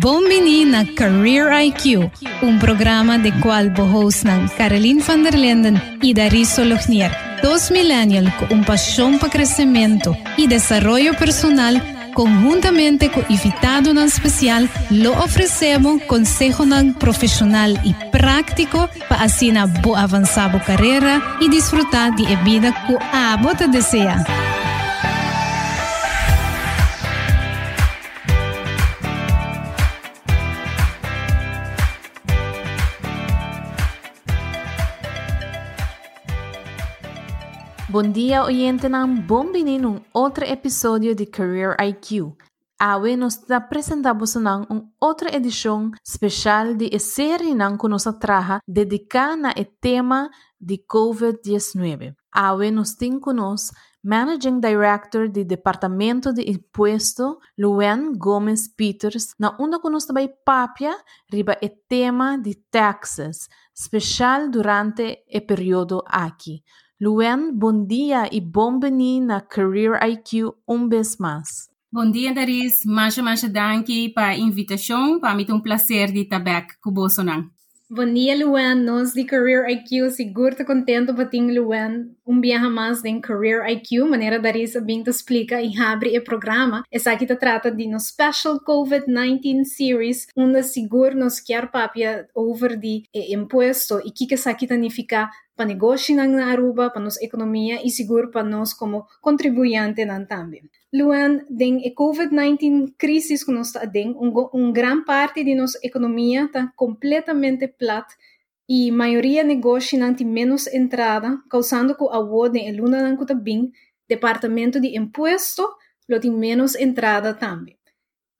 Bom menino na Career IQ, un programa de cual bohosnan Caroline van der Linden y Dariso Lojnier, dos millennials con pasión para crecimiento y desarrollo personal conjuntamente con invitado nan especial, lo ofrecemos consejo profesional y práctico para así na bo avanzar carrera y disfrutar de vida que a desea. Bom dia, oyente, bem-vindo a um outro episódio de Career IQ. Hoy nos presentamos una otra edición especial de serie que nos traja dedicada al tema de COVID-19. Hoy nos tiene con nosotros Managing Director del Departamento de Impuesto, Luan Gomes Peters, na una con nosotros vai papia riba el tema de taxes, especial durante el periodo aquí. Luen, bom dia e bom-vindo na Career IQ um vez mais. Bom dia, Daris. Mais mais danke para a invitação. Para mim é um prazer de estar aqui com você. Bom dia, Luan. Nós de Career IQ, seguro tá contento para ter Luan um viaje mais em Career IQ, maneira da Risa te explica e abre o programa. Essa aqui trata de no Special COVID-19 Series, onde seguro nos quer papia over de imposto e que que essa aqui significa para negócio na Aruba, para nossa economia e seguro para nós como contribuinte também. Luan, den eh, COVID-19 crisis que nos den, un, un, gran parte de nuestra economía está completamente plata y mayoría negocios tienen menos entrada, causando que a el luna también departamento de impuesto lo tiene menos entrada también.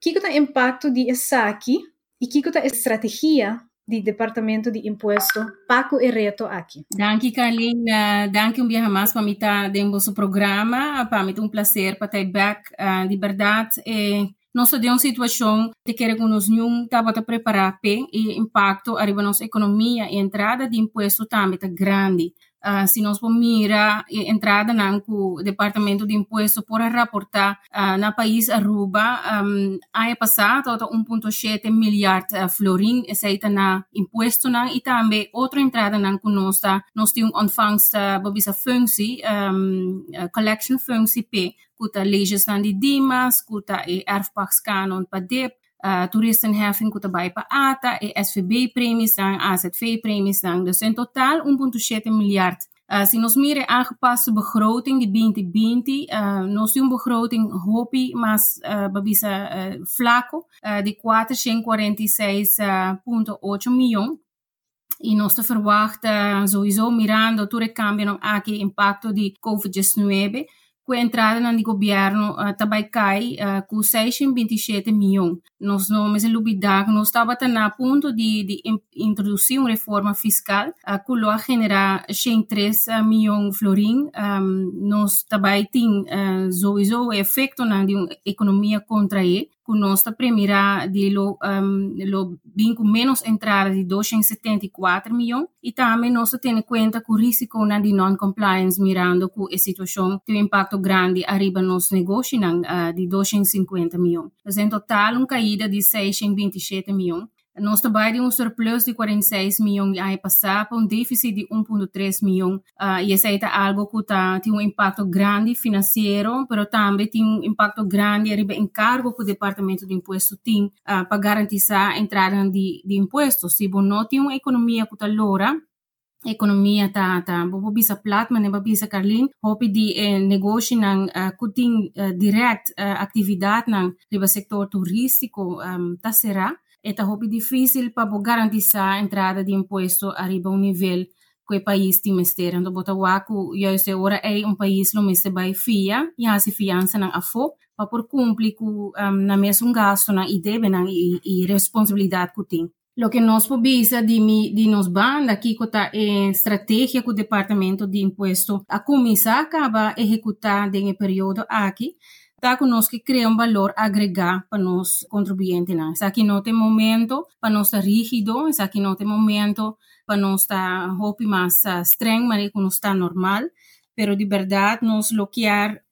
¿Qué es el impacto de eso aquí? ¿Y qué es la estrategia di Departamento de Imposto, Paco Herreto aqui. Danke, Carlin. Uh, danke um dia mais para mim estar dentro do programa. Para mim é um prazer para estar back. Uh, de verdade, eh, nós temos uma situação que queremos não estava a preparar para e impacto arriba nossa economia e entrada de imposto também está grande. Uh, se nós vamos mirar a entrada no Departamento de Imposto por reportar uh, no país Aruba, um, ano passado, 1,7 milhar uh, florin aceita na imposto na, e também outra entrada na nós, nós temos ontvangst uh, babisa functie, um, collection functie P, kuta leges na de dimas, kuta e erfpachskanon pa dip, uh, toeristenheffing kuta bij pa ATA, e SVB-premies dan, AZV-premies dan. Dus in totaal 1,7 miljard. Uh, se mire aangepaste begroting, die 2020, uh, nós temos begroting hopi, mas uh, babisa uh, flaco, uh, de 446,8 miljoen. E nós verwachten sowieso mirando todo o cambio aqui impacto de COVID-19 com a entrada no governo uh, também cai uh, com 627 milhões. Nós não mas lubidag nós estava a ponto de, de introduzir uma reforma fiscal que vai generar 103 milhões florim. Um, nós também tem uh, sowieso efeito na economia contra ele conosco primeira de lo, um, lo vinco menos entrada de 274 milhões e também nós temos em conta que o risco na de non-compliance mirando que a situação tem um impacto grande arriba nos negócios uh, de 250 milhões. Então, em total, uma caída de 627 milhões. Nós trabalhamos um surplus de 46 milhões ano passado, um déficit de 1,3 milhão. Uh, e isso é algo que tá, tem um impacto grande financeiro, mas também tem um impacto grande em encargo que o Departamento de Impostos tem uh, para garantir a entrada de, de impostos. Se não tem uma economia que está loura, ekonomija, ta, ta Bobiza Platman e Bobiza Karlin, hopidi e eh, negoci ng uh, kuting uh, direct ah, uh, aktividad ng riba sektor turistiko um, ta sera, e hopi difícil pa bo garantisa entrada di impuesto a riba un nivel quei país ti mesteren. Do Botawaku, io se ora è un país lo meste bai fia, ja si fianza ng afo, pa por cumpli ku um, na mesun gasto na idebe na i, i responsabilidad kuting. Lo que nós pobisa de mi, de nos banda aqui que tá em estratégia que o departamento de imposto a começar a acabar executar em período aqui está conosco que cria um valor agregado para nós contribuintes. Não. Isso aqui não momento para nós estar rígido, isso aqui não tem momento para nós estar roupa mais streng, mas que está normal. Pero de verdade nós lo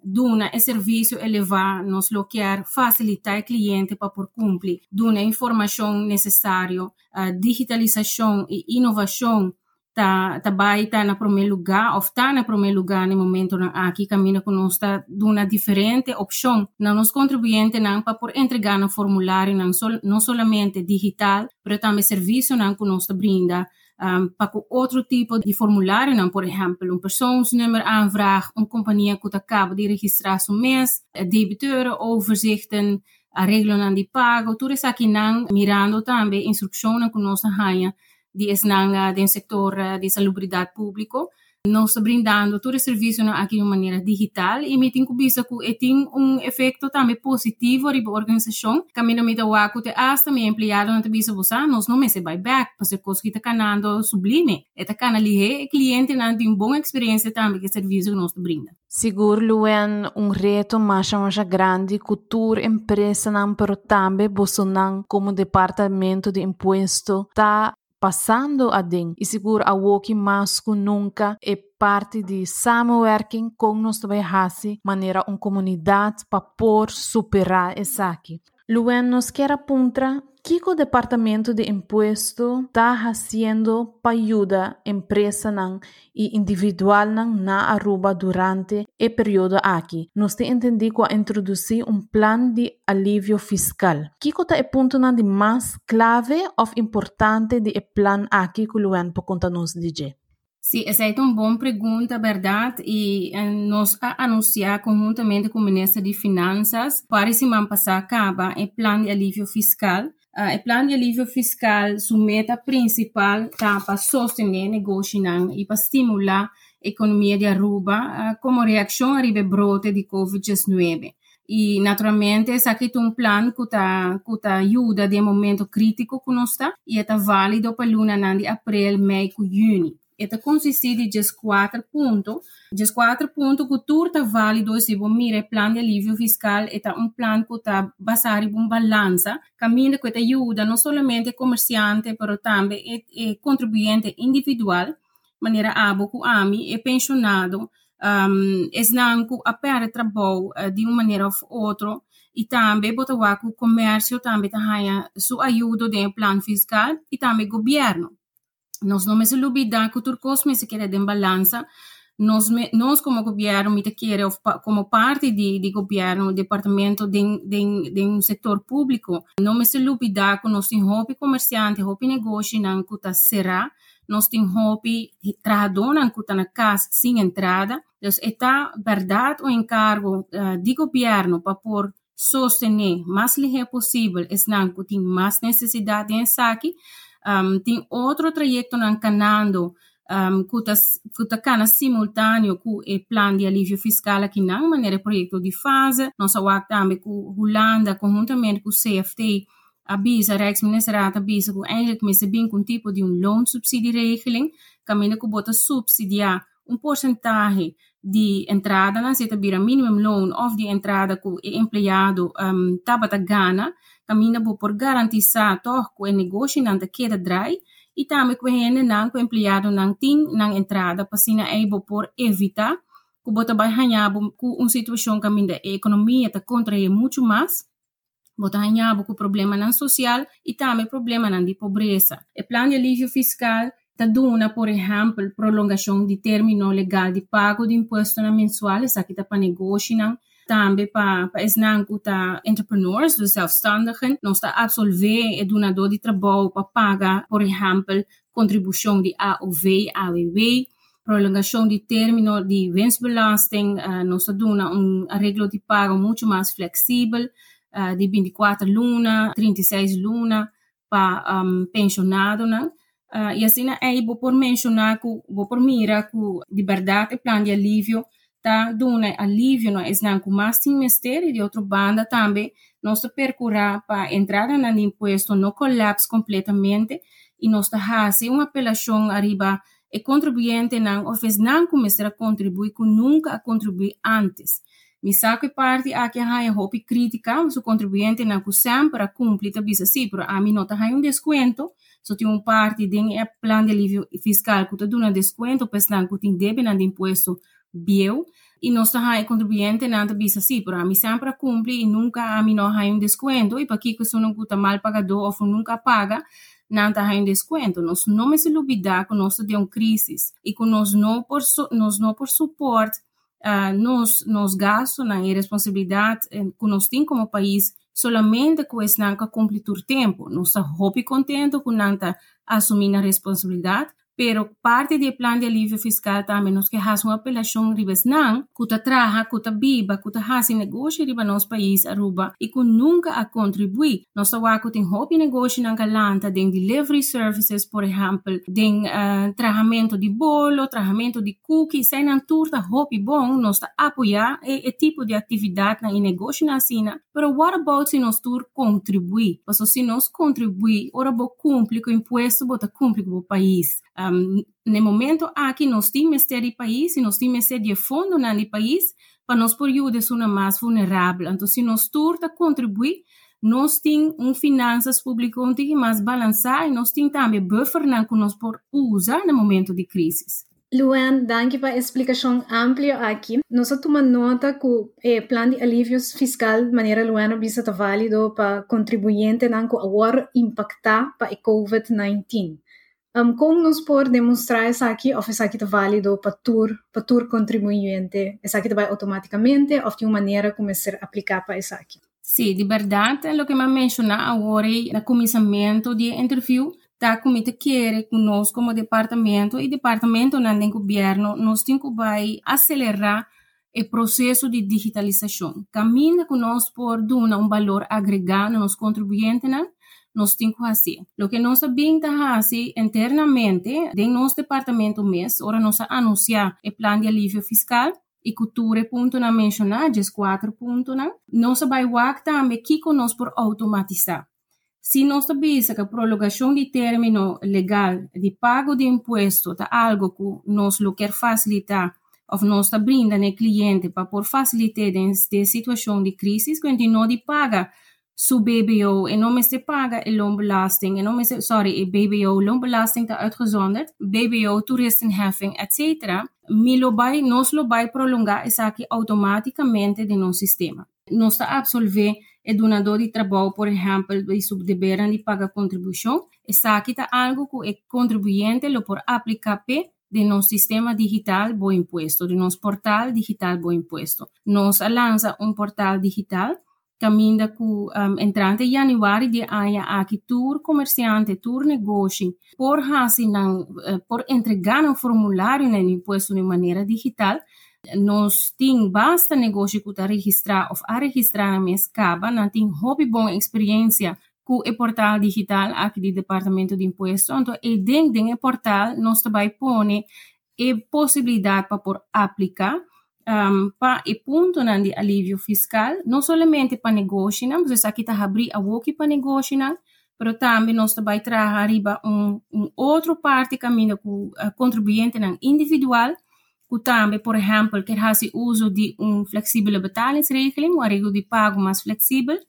duna é serviço elevar, nós lo facilitar o cliente para por cumprir, duna informação necessária, a digitalização e inovação tá tá vai tá na primeiro lugar ou está na primeiro lugar no? Momento na aqui caminha conosco uma diferente opção não nos contribuinte não para por entregar no formulário não sol, não somente digital mas também serviço não conosco brinda Ehm, um, pakken outro tipo de formulario, nou, por ejemplo, een persoonsnummer aanvraag, een compañía cutacabo de registración mes, eh, debiteuren, overzichten, eh, aan de pago. Tú is aquí mirando también instrucciones que ons hayan, die is nan, eh, den sector de salubridad público. Nós brindando todo o serviço aqui de maneira digital e me tenho visto que tem um efeito também positivo para a organização. Caminho me dá o que hasta me empregado na tabisa você nós não me se buyback, porque coisa que está canando sublime. Está canali e cliente não tem uma boa experiência também que serviço que nós brinda. Seguro Luen um reto mais mais grande cultura empresa não pero também você não como departamento de imposto tá passando a din e seguro a woki masco nunca é parte de samenwerking com nos trabalhar maneira uma comunidade para por superar essa aqui. Luego nos queda puntra Kiko Departamento de Impuesto está haciendo para payuda empresa nan y individual nan na Aruba durante el periodo aquí. Nos te entendí a introducir un plan de alivio fiscal. Kiko está el punto nan de más clave o importante de el plan aquí que luego po contanos DJ. Sim, essa é uma boa pergunta, verdade, e eh, nós a anunciar conjuntamente com o Ministério de Finanças para semana passada acaba o plano de alívio fiscal. Uh, o plano de alívio fiscal, sua meta principal está para sostener negócio e para estimular a economia de Aruba uh, como reação ao brote de Covid-19. E, naturalmente, esse aqui é um plano que está que de momento crítico que nós e está válido para luna de abril, maio e junho. Esta consiste de 4 pontos. 4 pontos que tudo válido se você mira plano de alívio fiscal, é um plano que está baseado em uma balança, caminho que ajuda não somente comerciante, mas também o contribuinte individual, maneira abo que ami é pensionado, um, que apere trabalho uh, de uma maneira ou outra, e também botar o comércio também tem sua ajuda de plano fiscal e também governo. Nós não nos olvidamos que tudo que se quer de balança, nós, nós como governo, me quer, como parte de, de governo, departamento de, de, de um setor público, não se olvidar que nós temos hobby comerciante, hobby negócio, não que será, nós temos hobby não que na casa sem entrada. Então, está verdade o encargo uh, de governo para por sostener mais ligero possível, es não que tem mais necessidade de saque, um, tem outro trajeto na canando um, que está simultâneo com o plano de alívio fiscal aqui na maneira projeto de fase. Nós também com Holanda, conjuntamente com o CFT, avisa, Rijksministeriaat avisa que eigenlijk mensen bem com tipo de um loonsubsidieregeling, caminho que bota subsidiar um porcentagem de entrada na zeta bira minimum loan of de entrada que o empregado um, tabata gana, caminha por garantizar toch que o negócio não te queda dry e também que hene não empregado não tem na entrada para sina able por evitar que bota vai hanhabo com uma situação que a economia está contrair muito mais bota hanhabo com problema não social e também problema não de pobreza. O plano de alívio fiscal Taduna, por exemplo, prolongação de término legal de pago de imposto na mensual, aqui está para negócio, para para esnanco tá entrepreneurs, dos zelfstandigen, nós está absolver e donador de trabalho para pagar, por exemplo, contribuição de AOV, AWW, prolongação de término de winstbelasting, uh, nós está dando um arreglo de pago muito mais flexível, uh, de 24 luna, 36 luna, para um, pensionado, não? Uh, e assim aí vou por mencionar que vou por mira que de verdade o plano de alívio tá? Dando alívio não é com mais mistério de outra banda também nós percurar para entrar no imposto não colapse completamente e nós fazer uma apelação arriba e contribuinte não ofes não começar a contribuir que nunca a contribuir antes. Mi saco parte a hope crítica o contribuinte não que sempre cumpre também assim, pero a mim não tá um desconto So tem um parte de é plano de alívio fiscal que está dando desconto para que tem débito de imposto bieu. E nós tá contribuinte nada bisa sim, por a mim sempre cumpre e nunca a mim não há um desconto e para que você não custa mal pagador ou nunca paga. Não está em desconto. Nós não me se olvidar que nós temos uma crise e que nós não por, nós não por suporte uh, nos, nos gastos na responsabilidade que nós temos como país solamente pues nanka cumplir tu tiempo. No está hobby contento con nanta asumir la responsabilidad, pero parte do plano de alívio fiscal também nós que faz uma apelação ribas não, que tá traha, que biba, tá faz negócio riba nosso país Aruba e que nunca a contribui. Nós tá wako tem hobby negócio na galanta, den delivery services, por exemplo, den uh, trahamento de bolo, trahamento de cookie, sai na turta hobby bom, nós tá apoiar e, e tipo de atividade na negócio na sina. Pero what about se nós tur contribui? Porque se nós contribui, ora bo cumpre com imposto, bota cumpre com o país. Um, no momento aqui nós temos este país e nós temos este fundo no país para nós por ajudar uma mais vulnerável. Então, se nós turta contribuir, nós temos um finanças públicas mais balançado e nós temos também buffer que nós por usar no momento de crise. Luan, danke para a explicação ampla aqui. Nós tomamos nota que o eh, plano de alívios fiscal de maneira Luan bisa tá válido para contribuinte que agora impactar para a COVID-19. Um, como nos isso aqui, ou isso aqui é válido para tur, para tur contribuinte? Isso aqui vai automaticamente de uma maneira como ser aplicado para isso aqui? Sim, de verdade, o que eu mencionei agora no começamento de interview, da comida quer que nós como departamento e departamento no governo nós temos que acelerar o processo de digitalização. Caminha nós por dar um valor agregado nos contribuintes, nós temos que fazer. O que nós também fazer internamente, em nosso departamento mês, ora nós anunciar o plano de alívio fiscal, e cultura ponto na mencionar, os quatro pontos, nós vai work também que nós por automatizar. Se nós sabemos que a prolongação de término legal de pago de imposto é algo que nós quer facilitar ou nós está brindando cliente para por facilitar esta situação de crise, quando não de paga su BBO en om te paga e loonbelasting en om is sorry e BBO loonbelasting uitgezonderd BBO toeristenheffing etc mi bij nos lo bij prolongar is aqui automaticamente de no sistema nos está absolver e donador de trabalho por exemplo de subdeberan de paga contribuição essa aqui tá algo que o contribuinte lo por aplicar de nosso sistema digital Bo Impuesto, de nosso portal digital Bo Impuesto. Nos lança um portal digital caminda ku um, entrante de aya aqui tour comerciante tour negócio por hasi nan uh, por entregar um formulário no imposto de maneira digital. Nós tem basta negócio que está registrar ou a registrar na minha escaba não tem hobby bom experiência com o portal digital aqui do departamento de imposto então e dentro do portal nós também põe a possibilidade para por aplicar um, pa e punto nan di alivio fiscal, non solamente pa negócio, não, você aqui tá abrir a woki pa negócio, não, pero também nós também traz arriba um, um outro parte caminho com uh, contribuinte não, individual, que também, por exemplo, quer fazer uso de um flexível betalingsregeling, um arrego de pago mais flexível,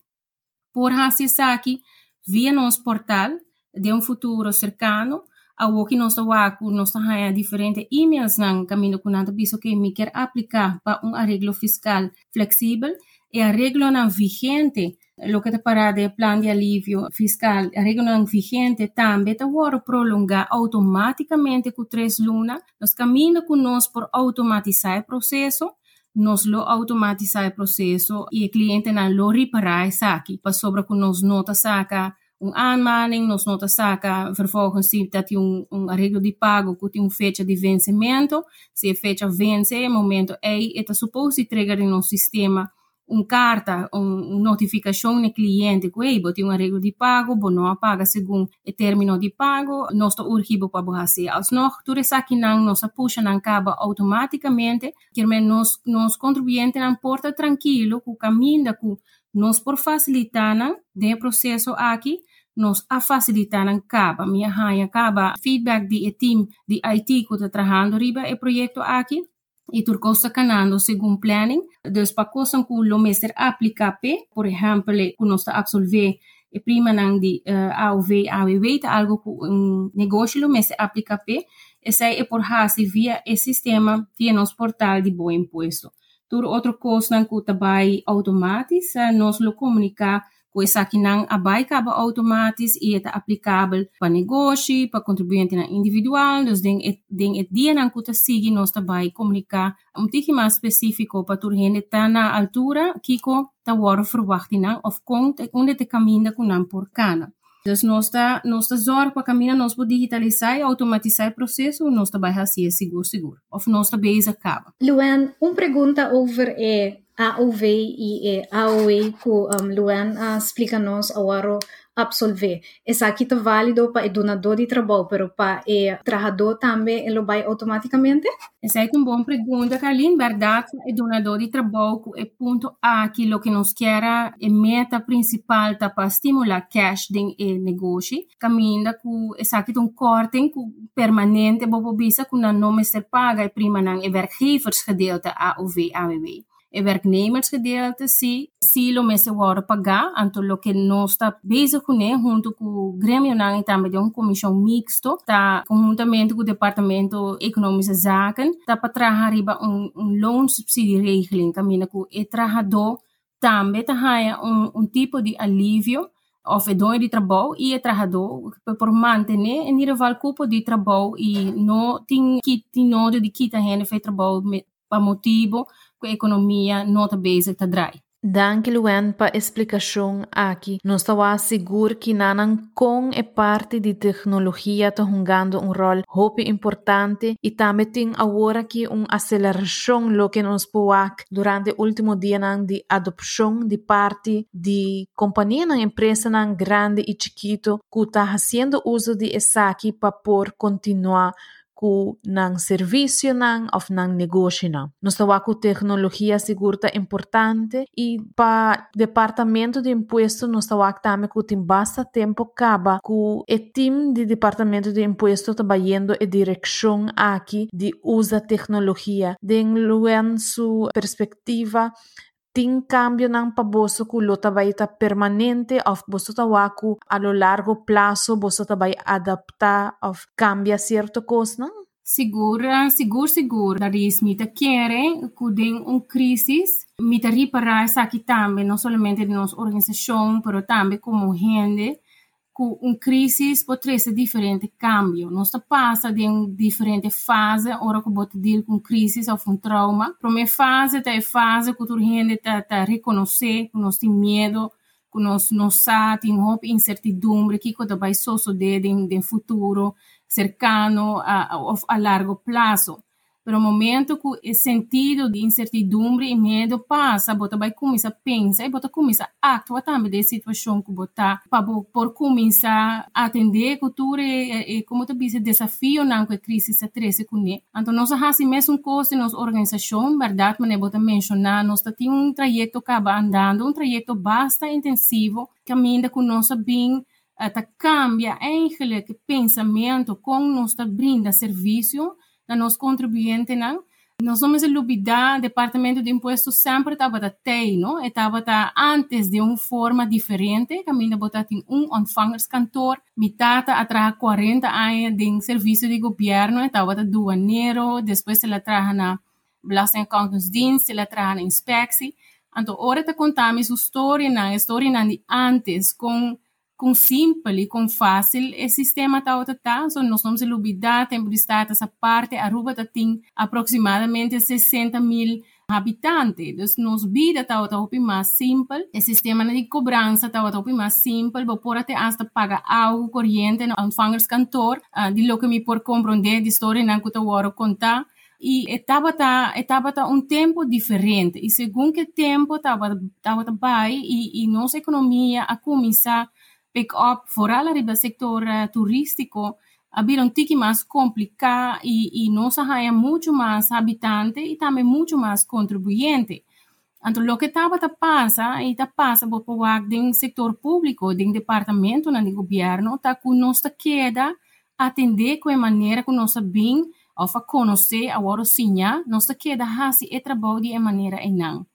por fazer isso aqui via nosso portal de um futuro cercano, a woki non sa waku non sa haya diferente emails nan camino biso que mi quer aplicar para un arreglo fiscal flexible y arreglo nan vigente lo que te para de plan de alivio fiscal, arreglo nan vigente también te woro prolongar automáticamente con tres lunas, nos camino con nos por automatizar el proceso nos lo automatiza el proceso y el cliente no lo repara e aquí, para sobre que nos nota saca um aanmaning, nos nota saca, vervolgens sim dat um, um arreglo de pago que tem uma fecha de vencimento, se a fecha vence, momento é, está suposto entregar no sistema uma carta, uma notificação no cliente que ei, tem um arreglo de pago, bo não paga segundo o término de pago, está urgido para fazer. Alsnog, tudo isso aqui não, nós puxa não acaba automaticamente, que nós, nós contribuinte não porta tranquilo, que o caminho que nós por facilitar o processo aqui, nos a facilitar en caba. Mi haya caba feedback de team de IT que está trabajando arriba el proyecto aquí. Y turco está ganando según planning. Entonces, para cosas que lo mester aplica, por ejemplo, que nos está absolviendo e prima nang di eh, uh, AOV, AWW, algo ku um, mm, negócio lo mese aplica pe, essa é por hasi via e sistema via nos portal de bom imposto. Tur outro coisa nang ku tabai automatis, uh, nos lo comunica com essa que não abai caba automatisch e é aplicável para negócio, para contribuinte individual, dus den et den et dia não que sigue nós também comunicar um tique mais específico para tur gente tá na altura kiko ta woro verwachting of komt onde te caminha com não por cana. Dus nós está zorg para caminhar nós por digitalizar e automatizar o processo nós está vai fazer seguro seguro. Of nós bem acaba. Luan, uma pergunta over é AOV e AOE que um, Luan uh, explica-nos agora absolver. Essa aqui está válido para o donador de trabalho, pero para o trabalhador também ele vai automaticamente? Essa é uma boa pergunta, Carlin. Verdade, o donador de trabalho é ponto A que o que nos quer é meta principal tá para estimular cash do negócio. Caminha com essa aqui um corte permanente, bobo bisa com não me ser paga e prima não é werkgeversgedeelte AOV, AWW e werknemersgedeelte zie, silo mensen worden pagar, anto que nós está bezig com junto com o grêmio e também de uma comissão mixto, tá conjuntamente com o departamento econômico zaken, tá para trabalhar riba um, um loan subsídio regeling, caminha com o trabalhador também tá um, um tipo de alívio of dono de trabalho e é trabalhador por manter em nível cupo de trabalho e não tem que tem nodo de que tá rende fez trabalho para motivo economia nota base está drai. Danke Luen pa explicação aqui. Nós estamos seguros que nanan com é parte de tecnologia está jogando um rol muito importante e também tem agora que uma aceleração lo que nos pode durante o último dia de adopção de parte de companhia na empresa nan grande e chiquito que está fazendo uso de essa aqui para por continuar ku nang servicio nang of nang negosyo nang. Nos tawaku tecnología sigurta importante y pa departamento de impuesto nos tawak tame ku tim basta tempo kaba ku etim de departamento de impuesto tabayendo e dirección aquí de usa tecnología de en su perspectiva tem cambio ng paboso ku lo tabay ta permanente of boso tawaku a lo largo plazo boso tabay adapta of cambia cierto cosa, não? Segura, seguro, seguro. Daris mita quiere que den un crisis, mita reparar essa aqui também, não somente de nossa organização, pero também como gente, com um crisis pode ser diferente cambio. Nós passa de uma diferente fase, ora que bota deal com crise ou um trauma. Primeira fase é a fase que a gente tá, tá reconhecer que nós tem medo, que nós incertidumbre, que coisa vai suceder no futuro cercano a, a, a largo prazo. Pero momento que o sentido de incertidumbre e medo passa, você vai começar a pensar e você começa a actuar também da situação que você para por começar a atender cultura e, e como tu disse, desafio não que a crise se treze com ele. Então, nós fazemos mesmo coisa em nossa organização, verdade, mas você mencionar, nós temos um trajeto que acaba andando, um trajeto bastante intensivo, caminhando com nossa bem uh, cambia eigenlijk pensamento com nos brinda serviço na nos contribuinte não nós somos o Lubida, Departamento de Impostos sempre estava da TEI, não? Estava antes de uma forma diferente, caminho botar tem um onfangerskantoor, mitata atrás 40 anos de serviço de governo, estava da duaneiro, depois ela traz na Belastingaccountantsdienst, ela traz na inspectie. Então, ora te contamos a história, na história de antes, com com simples, com fácil, o sistema está tá, so nós temos olvidar tempo de estar essa parte, Aruba tem aproximadamente 60 mil habitantes. Então, nossa vida está tá mais simples, o sistema de cobrança está tá mais simples, vou por até hasta pagar algo corrente no cantor, uh, de lo que me por compreender de história não que eu contar, e estava tá estava tá um tempo diferente e segundo que tempo estava estava bem e, e nossa economia a começar pick-up, vooral arriba sector uh, turístico, ah, habido un tiki más complicado y, y nos hay mucho más habitante y también mucho más contribuyente. Entonces, lo que estaba ta pasa, y ta pasa pues, pues, por el sector público, del departamento, del gobierno, está con nos queda atender de manera que nos bien, o fa conocer a oro siña, nos queda así el trabajo de manera enan.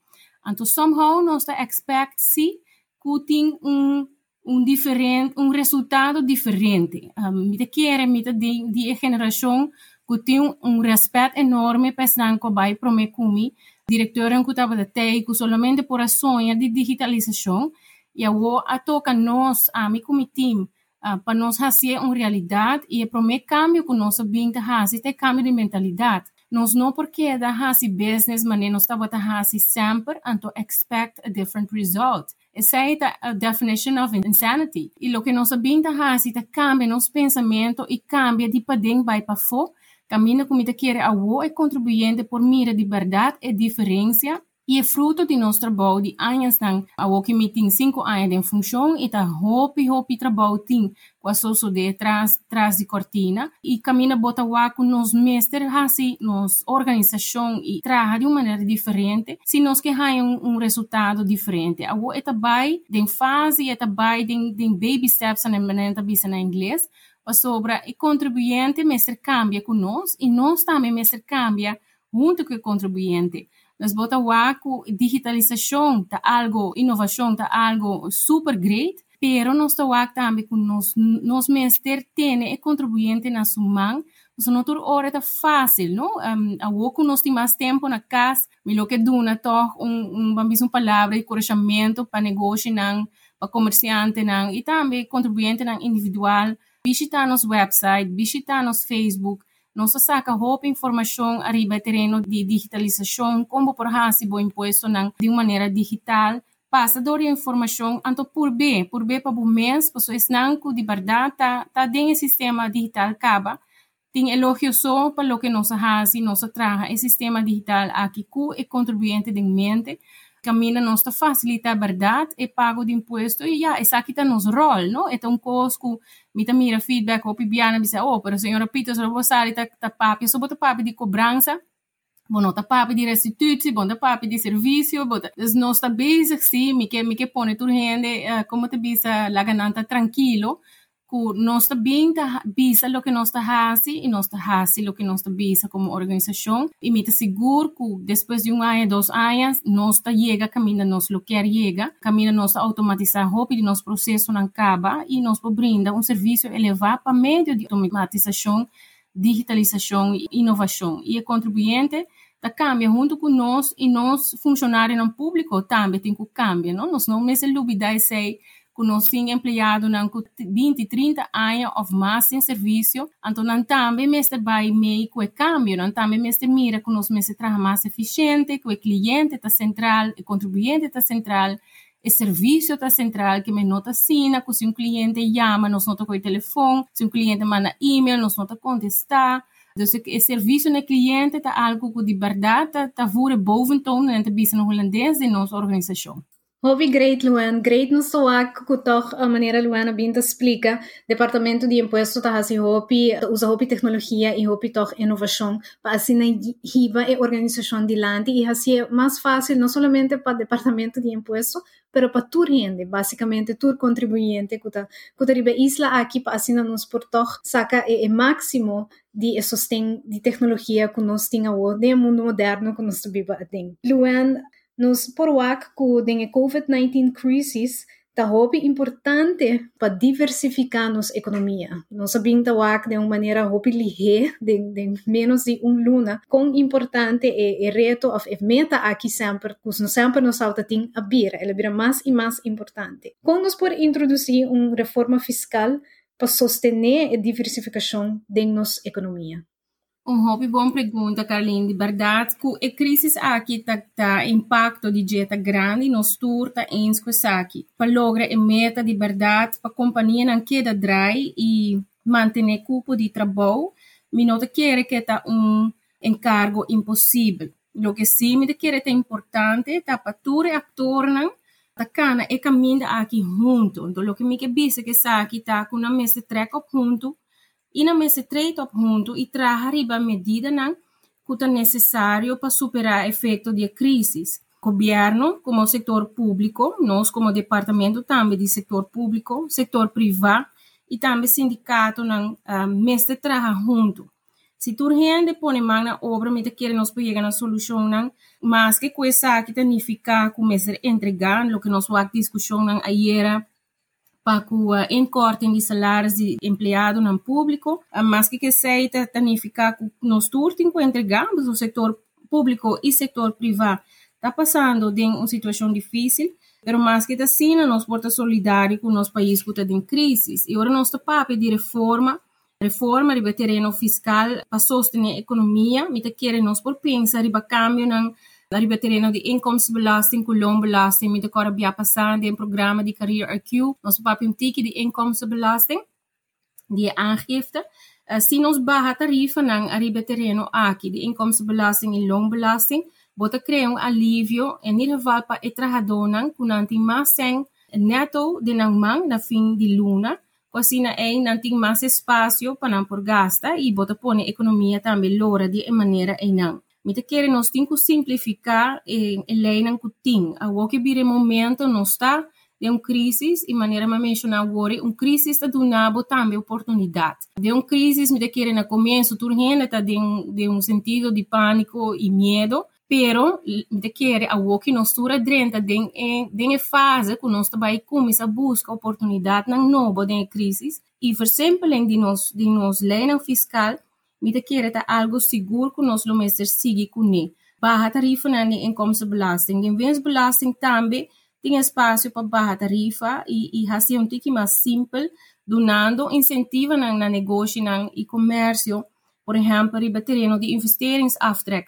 Entonces, somehow nos expect si que un um diferente, um resultado diferente. Um, mita quer, mita de, de geração que tem um respeito enorme para o bai promekumi, diretor que estava de TEI, que solamente por a sonha de digitalização, e a a toca nós, a mim como time, uh, para nós fazer uma realidade e o cambio que nós vinda fazer, tem cambio de mentalidade. Nós não porque da fazer business, mas nós estamos a fazer sempre to expect a different result. Essa é a definition of insanity. E o que nós vinda fazer, é cambia nosso pensamento e cambia de padrão vai para fora, caminha como te quer a e contribuinte por mira de verdade e diferença e é fruto de nosso trabalho de anos lang. A me tem cinco anos em função e tá hopi hopi trabalho tem com a socio de trás, trás de cortina e caminha bota o com nos mestres assim nos organização e trabalha de uma maneira diferente se nós que um, um resultado diferente. A é também de fase é também de, de baby steps na maneira na inglês sobre e contribuinte mestre cambia com nós e nós também mestre cambia junto com o contribuinte. Nos bota guaco, digitalización, está algo, innovación, está algo super great, pero nos está guaco también que nos, nos mester tiene el contribuyente en su mano pues no tur ora está fácil, ¿no? Um, a woku nos más tiempo na casa, mi lo que duna toch un um, un bambis un palabra de corregimiento para negocio nan, para comerciante nan y e también contribuyente nan individual. Visita nos website, visita nos Facebook, nós saca roupa informação arriba terreno de digitalização, como por hasi bo imposto de maneira digital, passa a informação anto por B, por B para o mês, pessoas não de verdade tá tá dentro sistema digital acaba, tem elogio só para o que nós hasi, nós traga o sistema digital aqui com e contribuinte de mente, camina nossa facilita a verdade pago de imposto e já, essa aqui está nos rol, não? Então, um cosco, me mira feedback, ou pibiana, me oh, pero senhora Pito, se você está tá papi, só bota papi de cobrança, bom, tá papi de restituição, bom, tá papi de serviço, bom, nós está basic, sim, me que, me que pone tu rende, uh, como te bisa, la gananta tranquilo, que nós também tá bisa o que nós está fazendo e nós está fazendo o que nós está bisa como organização e me seguro que depois de um ano, dois anos, nós está chega, caminha nós lo quer chega, caminha nós automatizar roupa de nosso processo não acaba e nós brinda um serviço elevado para meio de automatização, digitalização e inovação e o contribuinte da cambia junto com nós e nós funcionários no público também tem que cambiar, não? Nós não me dúvida sei que nós temos empregado na 20, 30 anos ou mais em serviço, então nós também mestre vai meio com o câmbio, nós também mestre mira que nós mestre trabalha mais eficiente, que o cliente está central, o contribuinte está central, o serviço está central, que me nota assina, que se um cliente chama, nós nota com o telefone, se um cliente manda e-mail, nós nota contestar, então, o serviço no cliente está algo que de verdade está, voeren boventoon en te bieden holandês in onze organisatie. Hobby great, Luan. Great no soa kutoch a maneira Luana Binta explica. Departamento de Imposto tá assim Hopi, usa tecnologia e Hopi toch inovação para assim na hiba e organização de lante e assim é mais fácil não somente para Departamento de Imposto, pero para tu rende, basicamente tu contribuinte que tá que isla aqui para assim nos por toch saca e, e máximo de sostém de tecnologia que nós temos hoje, de mundo moderno que nós tem. Luan nos poruak ku den COVID-19 crisis ta hobby importante para diversificar nossa economia. Nós sabemos que de uma maneira hobby ligeira, de, de menos de um luna, quão importante é o reto of é meta aqui sempre, que nós sempre nos falta tem a bira, ela vira mais e mais importante. Como nós podemos introduzir uma reforma fiscal para sostener a diversificação da nossa economia? Um hobby bom pergunta, Carlinhos. De verdade, que a crise aqui está tá impacto de dieta grande nos turta em aqui. Para lograr a meta de verdade, para a companhia não queda dry e manter cupo de trabalho, me não quer que está um encargo impossível. O que sim me quer é importante, tá para todos os atores tá cana e caminha aqui junto. Então, o que me que que aqui está com uma mesa treca junto, y Ina mese trade op junto y traja arriba medida nan cuta necesario para superar efecto de crisis. Gobierno como sector público, nós como departamento também de sector público, sector privado e também sindicato nan uh, ah, mes de traja junto. Si tu gente pone mano a obra, me quiere nos puede llegar a solución, más que cosa que significa que entregar lo que nos va a discusión ayer, para a inkorting de salários de empregado no público, mas que que sei tanificar que nós entregamos o setor público e setor privado está passando de uma situação difícil, mas mais que assim, nós somos solidários com o nosso país que está em crise. E agora nós estamos de reforma reforma riba terreno fiscal para sostener a economia, mita quer nós por pensar riba cambio nang riba terreno de inkomstenbelasting, kolombelasting, mita kora bia passar de um programa de Career IQ, nós papim tiki de inkomstenbelasting, die aangifte. Uh, si ons baha tarifa nang riba terreno aqui de inkomstenbelasting e loonbelasting, bota crea um alívio, em ieder geval para o trabalhador nang kunanting mas neto de nang mang na fim de luna, cosina é tem mais espaço para não por gasta e bota a economia também lora de maneira e Mita quer nós temos que simplificar e lei não que tem. A o que vira momento não está de uma crise e maneira me mencionar agora, uma crise está dando também oportunidade. De uma crise, me quer na começo, tudo está de um, de um sentido de pânico e medo, pero de querer a o que nós tura dentro de de fase que nós também começa a buscar oportunidade na novo de crise e por exemplo de nós de nós lei fiscal querer tá algo seguro que nós lo mestre siga com ele barra tarifa na inkomstenbelasting de winstbelasting também tem espaço para barra tarifa. E e assim um tique mais simples donando incentivo na, na negócio na e comércio por exemplo riba terreno de investeringsaftrek.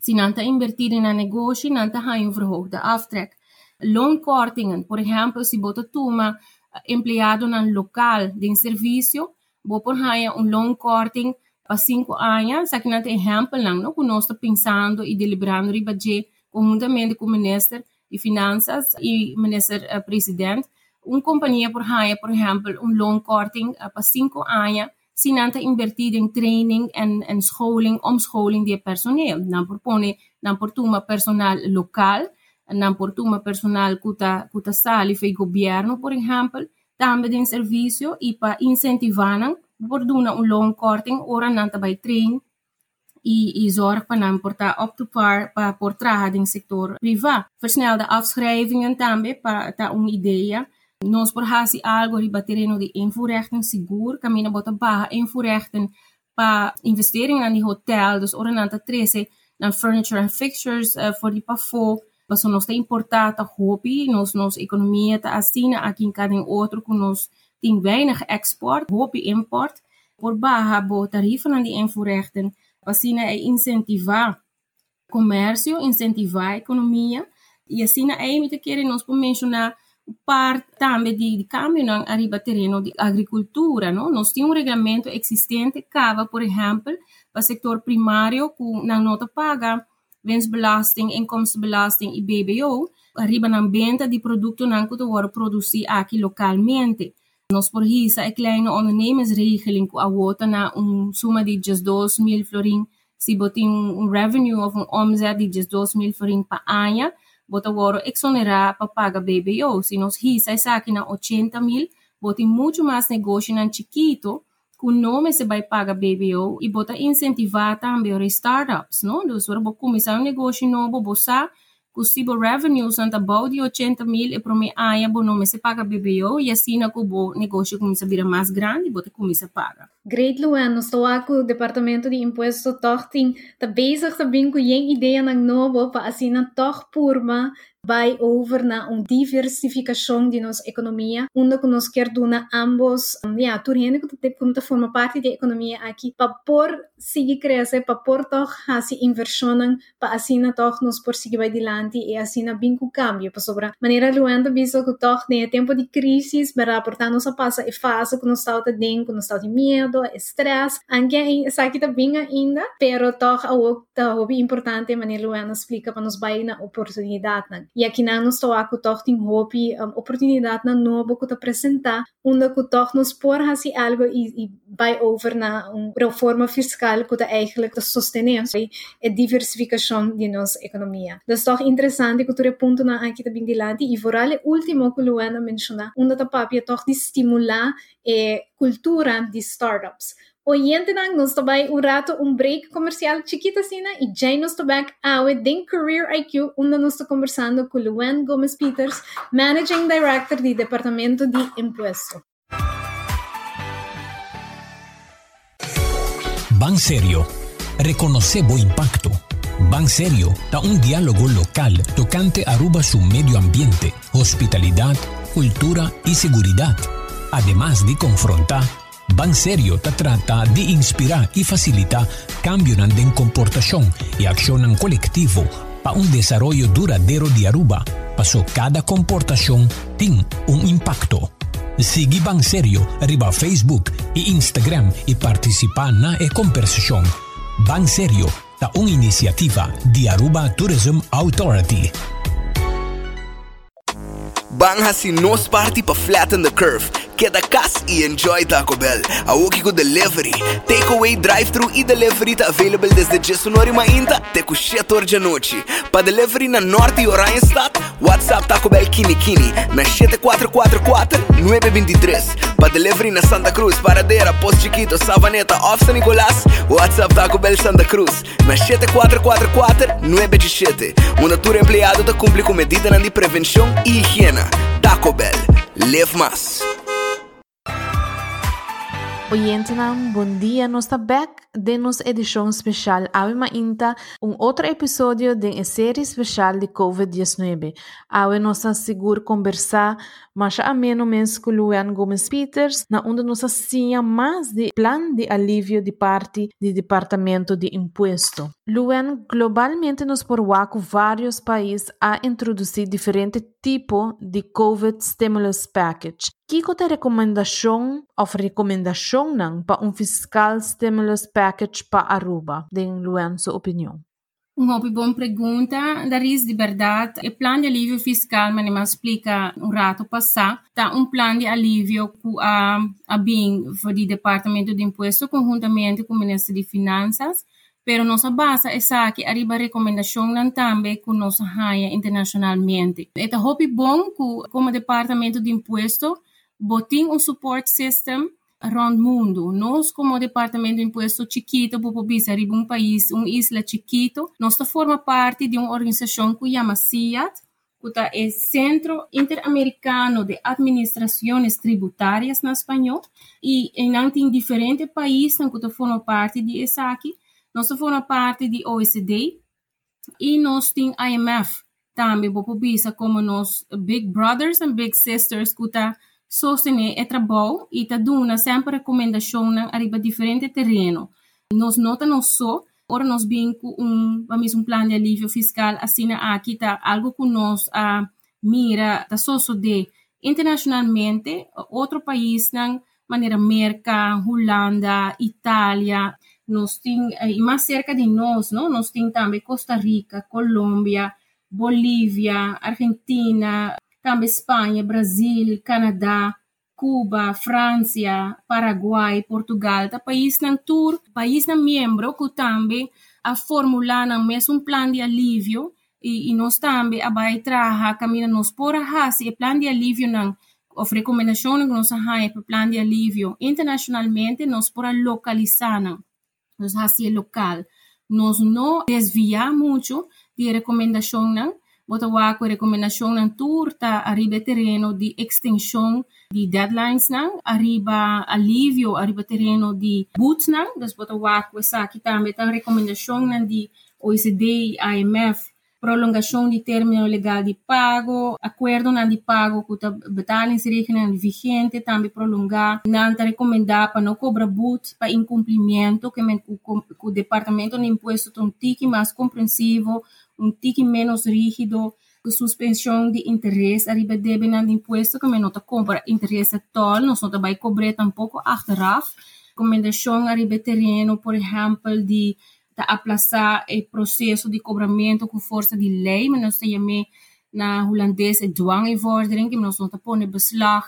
Sie nannte invertir in een negotie, nannte hij een verhoogde aftrek. Loonkortingen, por ejemplo, si bota toma empleado na local de serviço, vou por aí um loonkorting para cinco anos, aqui nante exemplo no, que nós está pensando e deliberando riba de conjuntamente com o ministro de Finanças e o ministro uh, presidente, uma companhia por aí, por exemplo, um loonkorting uh, para cinco anos, sinanta invertir em training en, en scholing, omscholing de personeel. Dan propone, dan portuma personal local, dan portuma personal kuta, kuta sali fei governo, por exemplo, também de serviço e para incentivar por duna um long korting, ora nanta by train e zorg para não portar up to par para por trabalhar em setor privado. Versnelde afschrijvingen também para dar uma ideia Nós por hasi algo riba terreno de invoerrechten seguro, camina bota barra invoerrechten para investering aan die hotel, dus ordenanta 13 na furniture and fixtures uh, voor die pafo, mas nós tem importata hobby, nós nos economia tá assim aqui em cada outro que nós tem weinig export, hobby import, por barra bo tarifa na die invoerrechten, assim é incentivar comércio, incentivar a economia, e assim é me querer nós mencionar parte também de, de câmbio na arriba terreno de agricultura, não? Nós temos um regulamento existente, cava, por exemplo, para o setor primário, com na nota paga, winstbelasting, inkomstenbelasting e BBO, arriba na venda de produto não que produzir aqui localmente. Nós por isso, a kleine ondernemersregeling, a outra na um suma de 2 mil florin, se botem um revenue of um omzet de 2 mil florin per ano, bota agora exonerar para pagar BBO. Se nós risa essa aqui na 80 mil, bota muito mais negócio na chiquito, com nome se vai pagar BBO e bota incentivar também os startups, não? Então, se você começar um negócio novo, você possível revenues anta bom de 80 mil e para mim aí bom nome se paga BBO e assim o negócio começa a virar mais grande, bota começa a pagar. Great Luan, estou aqui o departamento de imposto torting, tá bezig também com a ideia na novo para assim na tor purma vai over na uma diversificação de nossa economia, onde nós quer dar ambos, yeah, tudo que forma parte da economia aqui, para por seguir crescer, para por toch hasi inversão, para assim toch nós por seguir adiante e assim bem com cambio, para sobre maneira luando visto que toch nem tempo de crise, para portanto nós passa e fase que nós está dentro, que nós está de medo, estresse, anche essa aqui tá ainda, pero toch algo tá importante, maneira luando explica para nos vai na oportunidade, né? E aqui não nos ting hopi um, oportunidade na novo que apresentar, onde que toch nos por algo e, e vai over na uma reforma fiscal que eigenlijk sostener a diversificação de nossa economia. Das interessante que tu ponto na aqui também de lado e vorale último que Luana menciona, onde ta papia toch de estimular a cultura de startups Oyente nang nos tabay un rato un break comercial chiquita sina y ya nos tabak awe din Career IQ onde nos conversando con Luen Gomez Peters, Managing Director do Departamento de Impuesto. Ban Serio. Reconoce o impacto. Ban Serio da un diálogo local tocante Aruba su medio ambiente, hospitalidad, cultura y seguridad. Además de confrontar Banserio ta trata de inspirar y facilitar cambios en comportación y acción colectivo para un desarrollo duradero de Aruba, pasó cada comportación tiene un impacto. Sigue Banserio arriba Facebook e Instagram y participa en la conversación. Banserio da una iniciativa de Aruba Tourism Authority. Bang hasi nos party pa flatten the curve Queda cas e enjoy Taco Bell. A com delivery. Takeaway, drive-thru e delivery tá available desde 19 ainda até 7 de noite. Para delivery na Norte e Oranienstad, WhatsApp Taco Bell Kini Kini na 7444-923. Para delivery na Santa Cruz, Paradeira, Posto Chiquito, Savaneta, Off San Nicolás, WhatsApp Taco Bell Santa Cruz na 7444-917. Uma tour empleado da cumpre com medida de prevenção e higiene. Taco Bell. Live mais. Oyente, bom dia, nós estamos back de nossa edição especial Ave Inta, um outro episódio da série especial de Covid-19. Ave nós seguro conversar mais a menos com Luan Gomes Peters, na onde nós tinha mais de plano de alívio de parte do Departamento de Imposto. Luan, globalmente nos por vários países a introduzir diferentes tipos de COVID Stimulus Package. É a recomendação ou recomendação não para um fiscal stimulus package para Aruba, em Luan, sua opinião? Uma boa pergunta. Daris, de verdade, o plano de alívio fiscal, mas me explica um rato passado, tá um plano de alívio que a, a BIM, do Departamento de Imposto, conjuntamente com o Ministério de Finanças, pero nossa base é que arriba recomendação também com nossa raia internacionalmente. É hobby bom que, como Departamento de Imposto, botin um support system around mundo. Nós, como Departamento de Imposto chiquito, Popobis, arriba um país, uma isla chiquito, nós forma parte de uma organização que chama CIAT, que é Centro Interamericano de Administrações Tributárias na espanhol, e em diferentes países que forma parte de ESAC, nós forma parte de OECD, e nós temos IMF também, Popobis, como nós Big Brothers and Big Sisters, que sostener é trabalho e tá dando sempre recomendação na arriba diferente terreno. Nós nota não só, ora nós com um, vamos um plano de alívio fiscal, assim aqui tá algo que nós a mira, tá só de internacionalmente, outro país na maneira América, Holanda, Itália, nós tem, e mais cerca de nós, não? nós tem também Costa Rica, Colômbia, Bolívia, Argentina, também Espanha, Brasil, Canadá, Cuba, França, Paraguai, Portugal, tá país na tour, país na membro que também a formular na mesmo plano de alívio e, e nós também a vai trabalhar caminho nos por a e plano de alívio não of recomendação que nós há para plano de alívio internacionalmente nós por localizar não nós é local. Nós não desviar muito de recomendação não bota wako recomendação ng tour ta arriba terreno di extension di deadlines nang arriba alivio arriba terreno di boots nang das bota wako sa kita metang recomendação ng di OECD IMF prolongação de término legal de pago, acordo não de pago que a betalingsregeling vigente também prolongar, não está recomendar para não cobrar but para incumprimento, que o departamento de imposto tem um tique mais compreensivo, um tique menos rígido, suspensão de interesse arriba debe de imposto que não compra interesse tol, não só vai cobrar tampouco achteraf, recomendação arriba terreno, por exemplo, de de aplaçar o processo de cobramiento con força de lei, mas nós temos na Holandese dwanginvordering, que nós não pone beslag,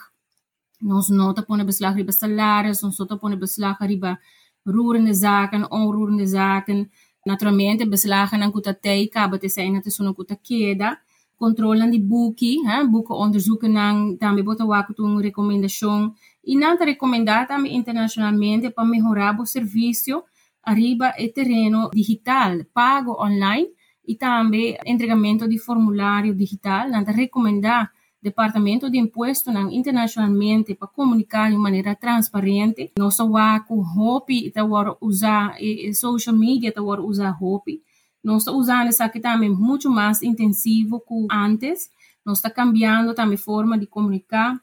nós não pone beslag riba salários, nós não põe beslag riba roerende zaken, onroerende zaken. Naturalmente, beslagen aan kuta teka, dat zijn dat is een kuta keda. Controle aan die boeken, hè, boeken onderzoeken aan, daarmee bota wakutung recomendação. E nada recomendada internacionalmente para melhorar o serviço arriba e terreno digital, pago online e também entregamento de formulário digital, nada recomendar Departamento de Imposto internacionalmente para comunicar de maneira transparente. Nossa waku hopi está usar e, social media está usar hopi. Nós usando isso aqui também muito mais intensivo que antes. Nós estamos cambiando também a forma de comunicar.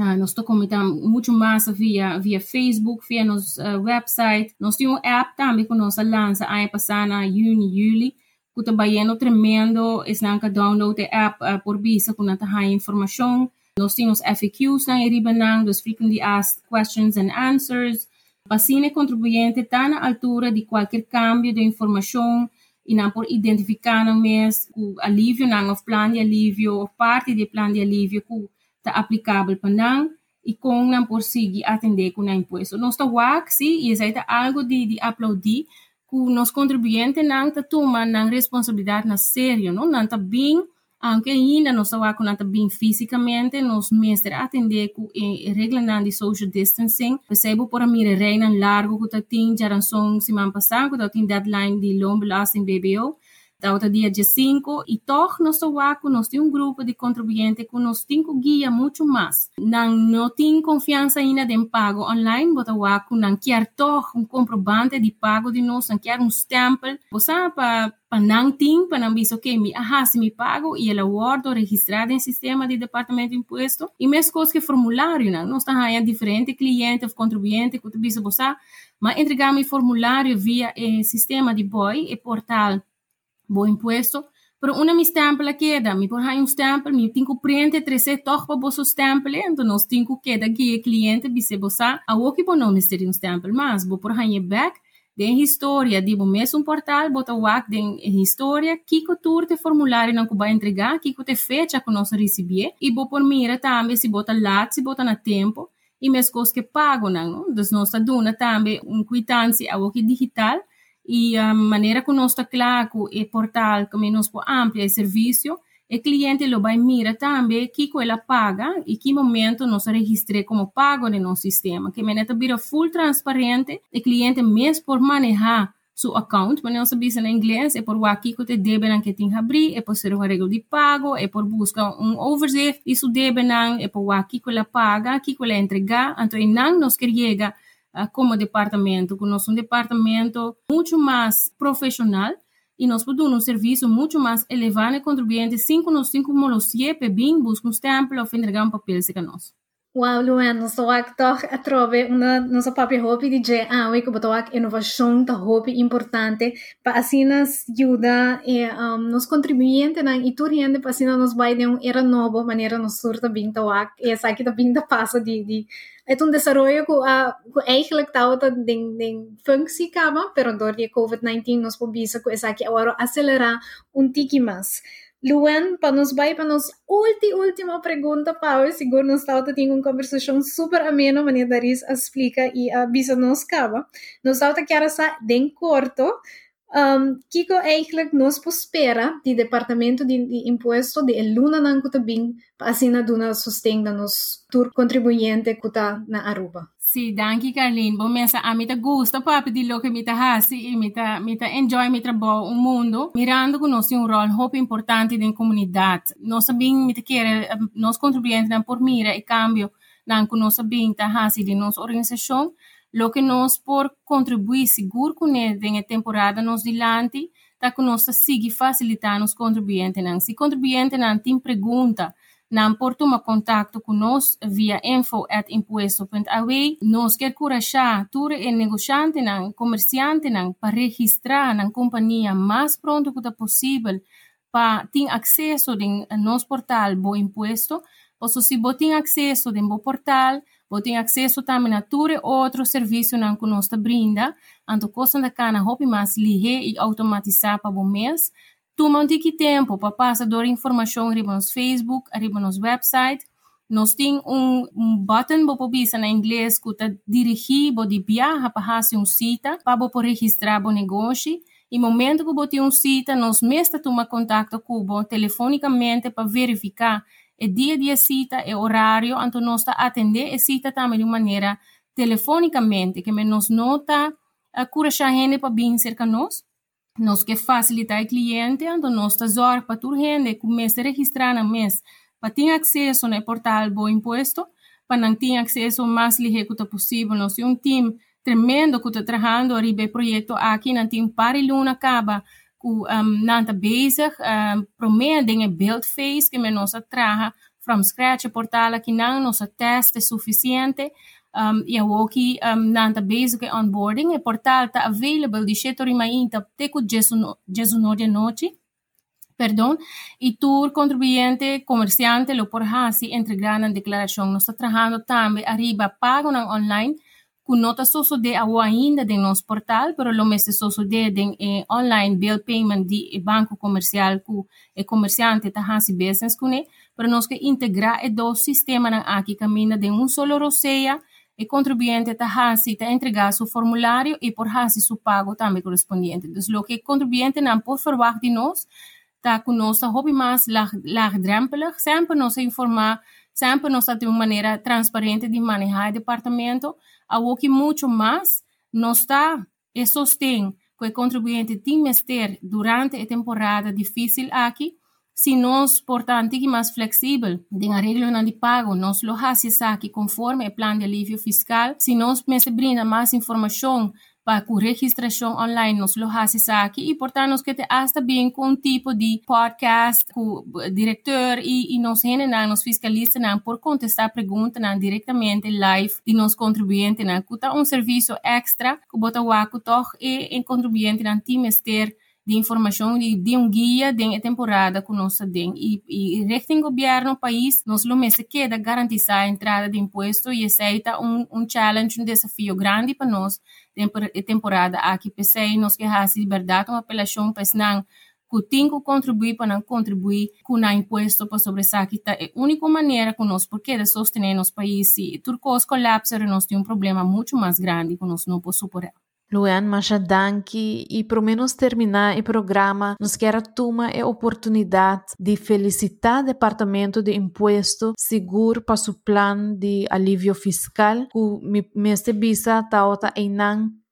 Nós estamos comunicando muito mais via, via Facebook, via nosso uh, website. Nós temos um app também que nós lança aí passando junho, julho. Que bem tremendo. É que download a app uh, por que não está informação. Nós temos FAQs na riba não, dos frequently asked questions and answers. Para contribuinte está na altura de qualquer cambio de informação e não por identificar mesmo o alívio não o de alívio ou parte do plano de alívio que está aplicável para não e com não por seguir atender com o imposto. Nós estamos aqui e isso é algo de, de aplaudir que os contribuintes não estão tomando responsabilidade na sério, não não está bem aunque ainda não estava com bem fisicamente, nos mestres atender com a regra de social distancing, percebo por a mira reina largo que tem já são semana passada, que tem deadline de loonbelasting BBO, da outra dia 5 e toch nós waku nós temos um grupo de contribuintes que nós temos guia muito mais. Não não tem confiança ainda em pago online bota waku não quer toch um comprovante de pago de nós não quer um stempel você para para não tem para não ver que me se me pago e ela guarda registrado em sistema de departamento de imposto e mesmo coisas que formulário não nós está aí diferente cliente ou contribuinte que tu bisa você mas entregamos formulário via eh, sistema de boy e portal bo impuesto, pero una mi stempel queda, mi por un stempel, mi tenho prende trece toch pa bosso stempel, então nós tenho queda que cliente bise bosa, a o que não mister um stempel, mas bo por hain back, den história, de bo mesmo um portal, bota den história, kiko tour te formulário não que vai entregar, kiko te fecha que nós receber, e bo por mira também se bota lá, se bota na tempo, e mesmo coisas que pago não, dos nossa duna também um quitância a o que digital, e a maneira que nós está claro e portal que nós amplia o serviço o cliente lo vai mira também que ela paga e que momento nós registre como pago no nosso sistema. Que maneira vira full transparente o cliente mesmo por manejar seu account, mas não sabia em inglês, é por aqui que te debem que tem que abrir, é por ser uma regra de pago, é por buscar um overzicht, isso debem, é por aqui que ela paga, aqui que ela entrega, então não nos quer uh, como departamento, que nós um departamento muito mais profissional e nós podemos um serviço muito mais elevado e contribuinte, cinco nos cinco molos siete bem busca um templo ou entregar um papel se nós. Wow, Luan, nós estamos toch a trove uma nossa própria hobby de je ah, we que botou inovação da hobby importante. Para assim nos ajuda e um, nos contribuinte na e tudo gente para assim nos vai de um era novo maneira nos surta bem tawak e essa aqui também da passa de de desenvolvimento que a que eigenlijk estava den den função kama pero dor de COVID-19 nos pobisa que essa aqui agora acelerar um tiki mais Luan, para nos vai para nos ulti, última pergunta, Paulo, seguro nos está tendo uma conversação super amena, maneira Daris explica e avisa nos cava. Nos está quer sa bem curto, um, Kiko eigenlijk nos espera de departamento de, de imposto de Luna nan kuta bing assim na duna sustém da nos tur contribuinte kuta na Aruba. Sì, danke Carlin. Bom mensa a mita gusta papi di lo che mita hasi e mita mita enjoy mita bo un mundo mirando que nós um rol hope importante na comunidade. Nós sabem mita querer nós contribuinte na por mira e cambio nan nós sabem ta hasi de nossa organização lo que nós por contribuir seguro com ele em temporada nos dilante, tá que nós siga facilitar os contribuintes. Se contribuinte não tem pergunta, não por tomar contato conosco via info at impuesto.aw, nós quer encorajar tudo e negociante não, comerciante para registrar na companhia mais pronto que possível para ter acesso ao nosso portal Bo Imposto, ou se você tem acesso ao Bo Portal, você tem acesso também a todo outro serviço que nós brinda, anto coisa da cana hope mais ligar e automatizar para o mês. Toma um tempo para passar a informação arriba no Facebook, arriba no website. Nós temos um, um button para bisa na inglês que está dirigido de viajar para um cita para registrar o negócio E momento que bote um cita, nós mesmo toma contato com telefonicamente para verificar o dia de cita e horário, então nós está atender a cita também de maneira telefonicamente, que nos nota a cura gente para vir cerca nós. Nós que facilitar o cliente, então nós está zorg para tur gente começa a registrar na mês para ter acesso no portal Bo Imposto, para não ter acesso mais ligeiro possível. Nós temos um time tremendo que está trabalhando arriba projeto aqui, não tem um par de luna acaba um, ehm, nanta bezig, um, ehm, promeia dingen buildphase que me nossa traga from scratch portala que não nossa teste é suficiente um, ehm, e o que um, nanta bezig onboarding e portal tá available de chetori mainta teco jesu no de noite perdón, y tour contribuyente, comerciante, lo por así, entregan en declaración. Nos está trabajando también arriba, pagan online, nota soso de agua ainda de nos portal, pero lo mes soso de, de eh, online bill payment de eh, banco comercial que el eh, comerciante ta hasi business con pero nos que integra dos sistemas aquí camina de un solo rosea el contribuyente ta hasi ta entrega su formulario y por hasi su pago también correspondiente. Entonces lo que el contribuyente nan por verwacht de nos ta con nos ta hobby más lag, lagdrempelig, siempre nos informa, siempre nos de una manera transparente de manejar el departamento algo que muito mais não está e sostém que o contribuinte tem ter durante a temporada difícil aqui, se nós, portanto, que mais flexível de arreglo de pago, nós lo aqui conforme o plano de alívio fiscal, se nós me brinda mais informação para com registração online nos lo haces aqui e portanto que te hasta bem com um tipo de podcast com diretor e, e nos generam nos fiscalistas não por contestar perguntas diretamente live de nos contribuinte não que um serviço extra que bota o aco e em contribuinte não timester de informação de, de um guia de temporada nós temos. E, e recém governo país, nós lo mesmo queda garantizar a entrada de imposto e aceita um, um challenge, um desafio grande para nós de temporada aqui. Pensei, nós que a liberdade, uma apelação para que tem que contribuir para não contribuir com o imposto para sobressair que é a única maneira que nós de sostener nosso país se turcos colapsa nós temos um problema muito mais grande que nós não podemos superar. Luan Machadanki e pelo menos terminar o programa, nos quer tomar a oportunidade de felicitar o Departamento de Imposto Seguro para o plano de alívio fiscal que me, me visa tá em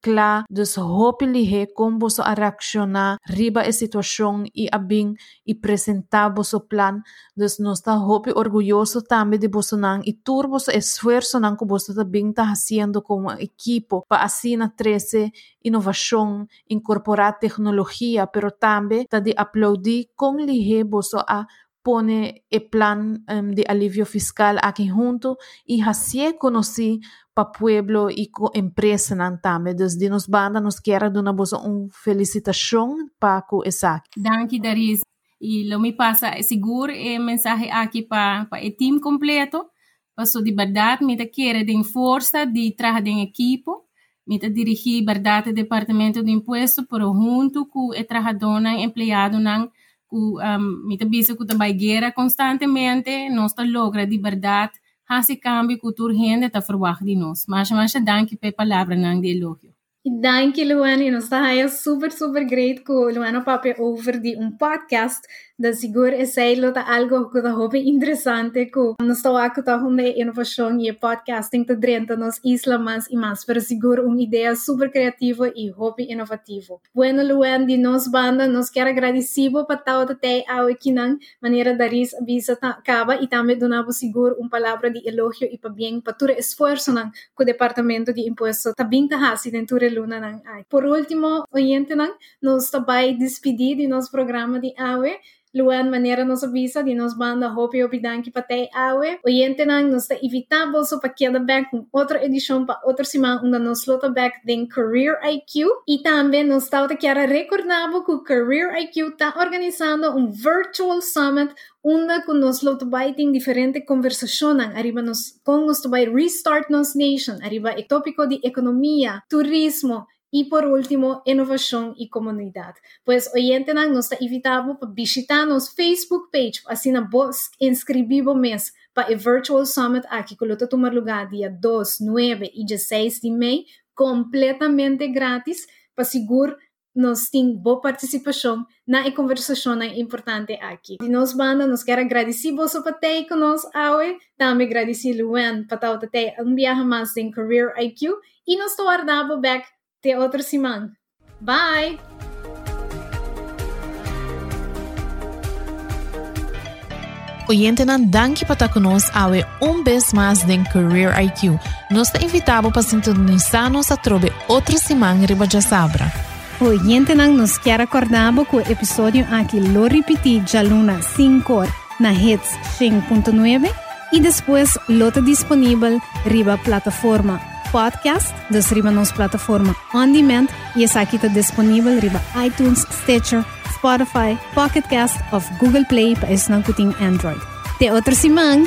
klaar. Dus hopelijk kom so a reacciona riba e situación y abin y presenta boso plan. Dus nos ta hopi orgulloso también de boso nan y turbo so esfuerzo nan que boso también ta haciendo como equipo para así na 13 innovación, incorporar tecnología, pero también ta de aplaudir con lige boso a pone el plan um, de alivio fiscal aquí junto y así conocí para pueblo y empresa nantame. Desde nos banda nos quiera de una una felicitación para ku esak. Danke Daris. Y lo me pasa seguro el mensaje aquí para pa el team completo. Paso de verdad me te quiere de fuerza de trabajar en equipo. Me te dirigir verdad el departamento de impuestos, pero junto con el trabajador empleado nan ku um, mita bisa ku também guerra constantemente nós ta logra de verdade Hasicambio Cultura Rende está trabalhando de nós. Mas, mas, danke pela palavra, não de elogio. Dank je, Luana. En ons is super, super great cool. Luana Pape over die een podcast da seguro é algo que da hobby interessante que nós estou aqui tá com inovação e podcasting tá dentro nos isla mais e mais para seguro uma ideia super criativa e hobby inovativo. Bueno Luan de nós banda nós quero agradecer para tal até ao aqui nan maneira da ris avisa tá acaba e também donava seguro uma palavra de elogio e para bem para todo esforço nan que departamento de imposto tá bem tá dentro da luna nan. Por último, oyente nan nós vai despedir de nosso programa de AWE Luan maneira nos avisa de nos banda Hopi Hopi Danki Patei Awe. Oyente nang nos está evitável so pa queda back com outra edição para outra semana onde nos lota back den Career IQ e também nos está a querer recordar que o Career IQ está organizando um virtual summit onde com nos lota vai ter diferente conversação arriba nos com nos vai restart nos nation arriba o tópico de economia, turismo Y por último, innovación y comunidad. Pues oyente nos está invitado para visitar nuestro Facebook page, así na vos inscribivo mes para el Virtual Summit aquí que lo tomar lugar día 2, 9 y 16 de mayo, completamente gratis, para seguro nós temos boa participação na conversação importante aqui. E nós banda, nós quero agradecer você por ter conosco hoje, também agradecer Luan para ter um viagem mais em Career IQ e estou aguardando back até outra semana. Bye! Oyente nan danke para estar conosco awe um vez mais em Career IQ. Nós te invitamos para sintonizar-nos a trobe outra semana riba já sabra. Oyente nan nos quer acordar com o episódio aqui lo repetir já luna 5 na hits 5.9 e depois lo tá disponível riba plataforma podcast, das riba nos plataforma on demand e essa aqui está disponível riba iTunes, Stitcher, Spotify, Pocket Cast of Google Play para esse não Android. Até outra semana!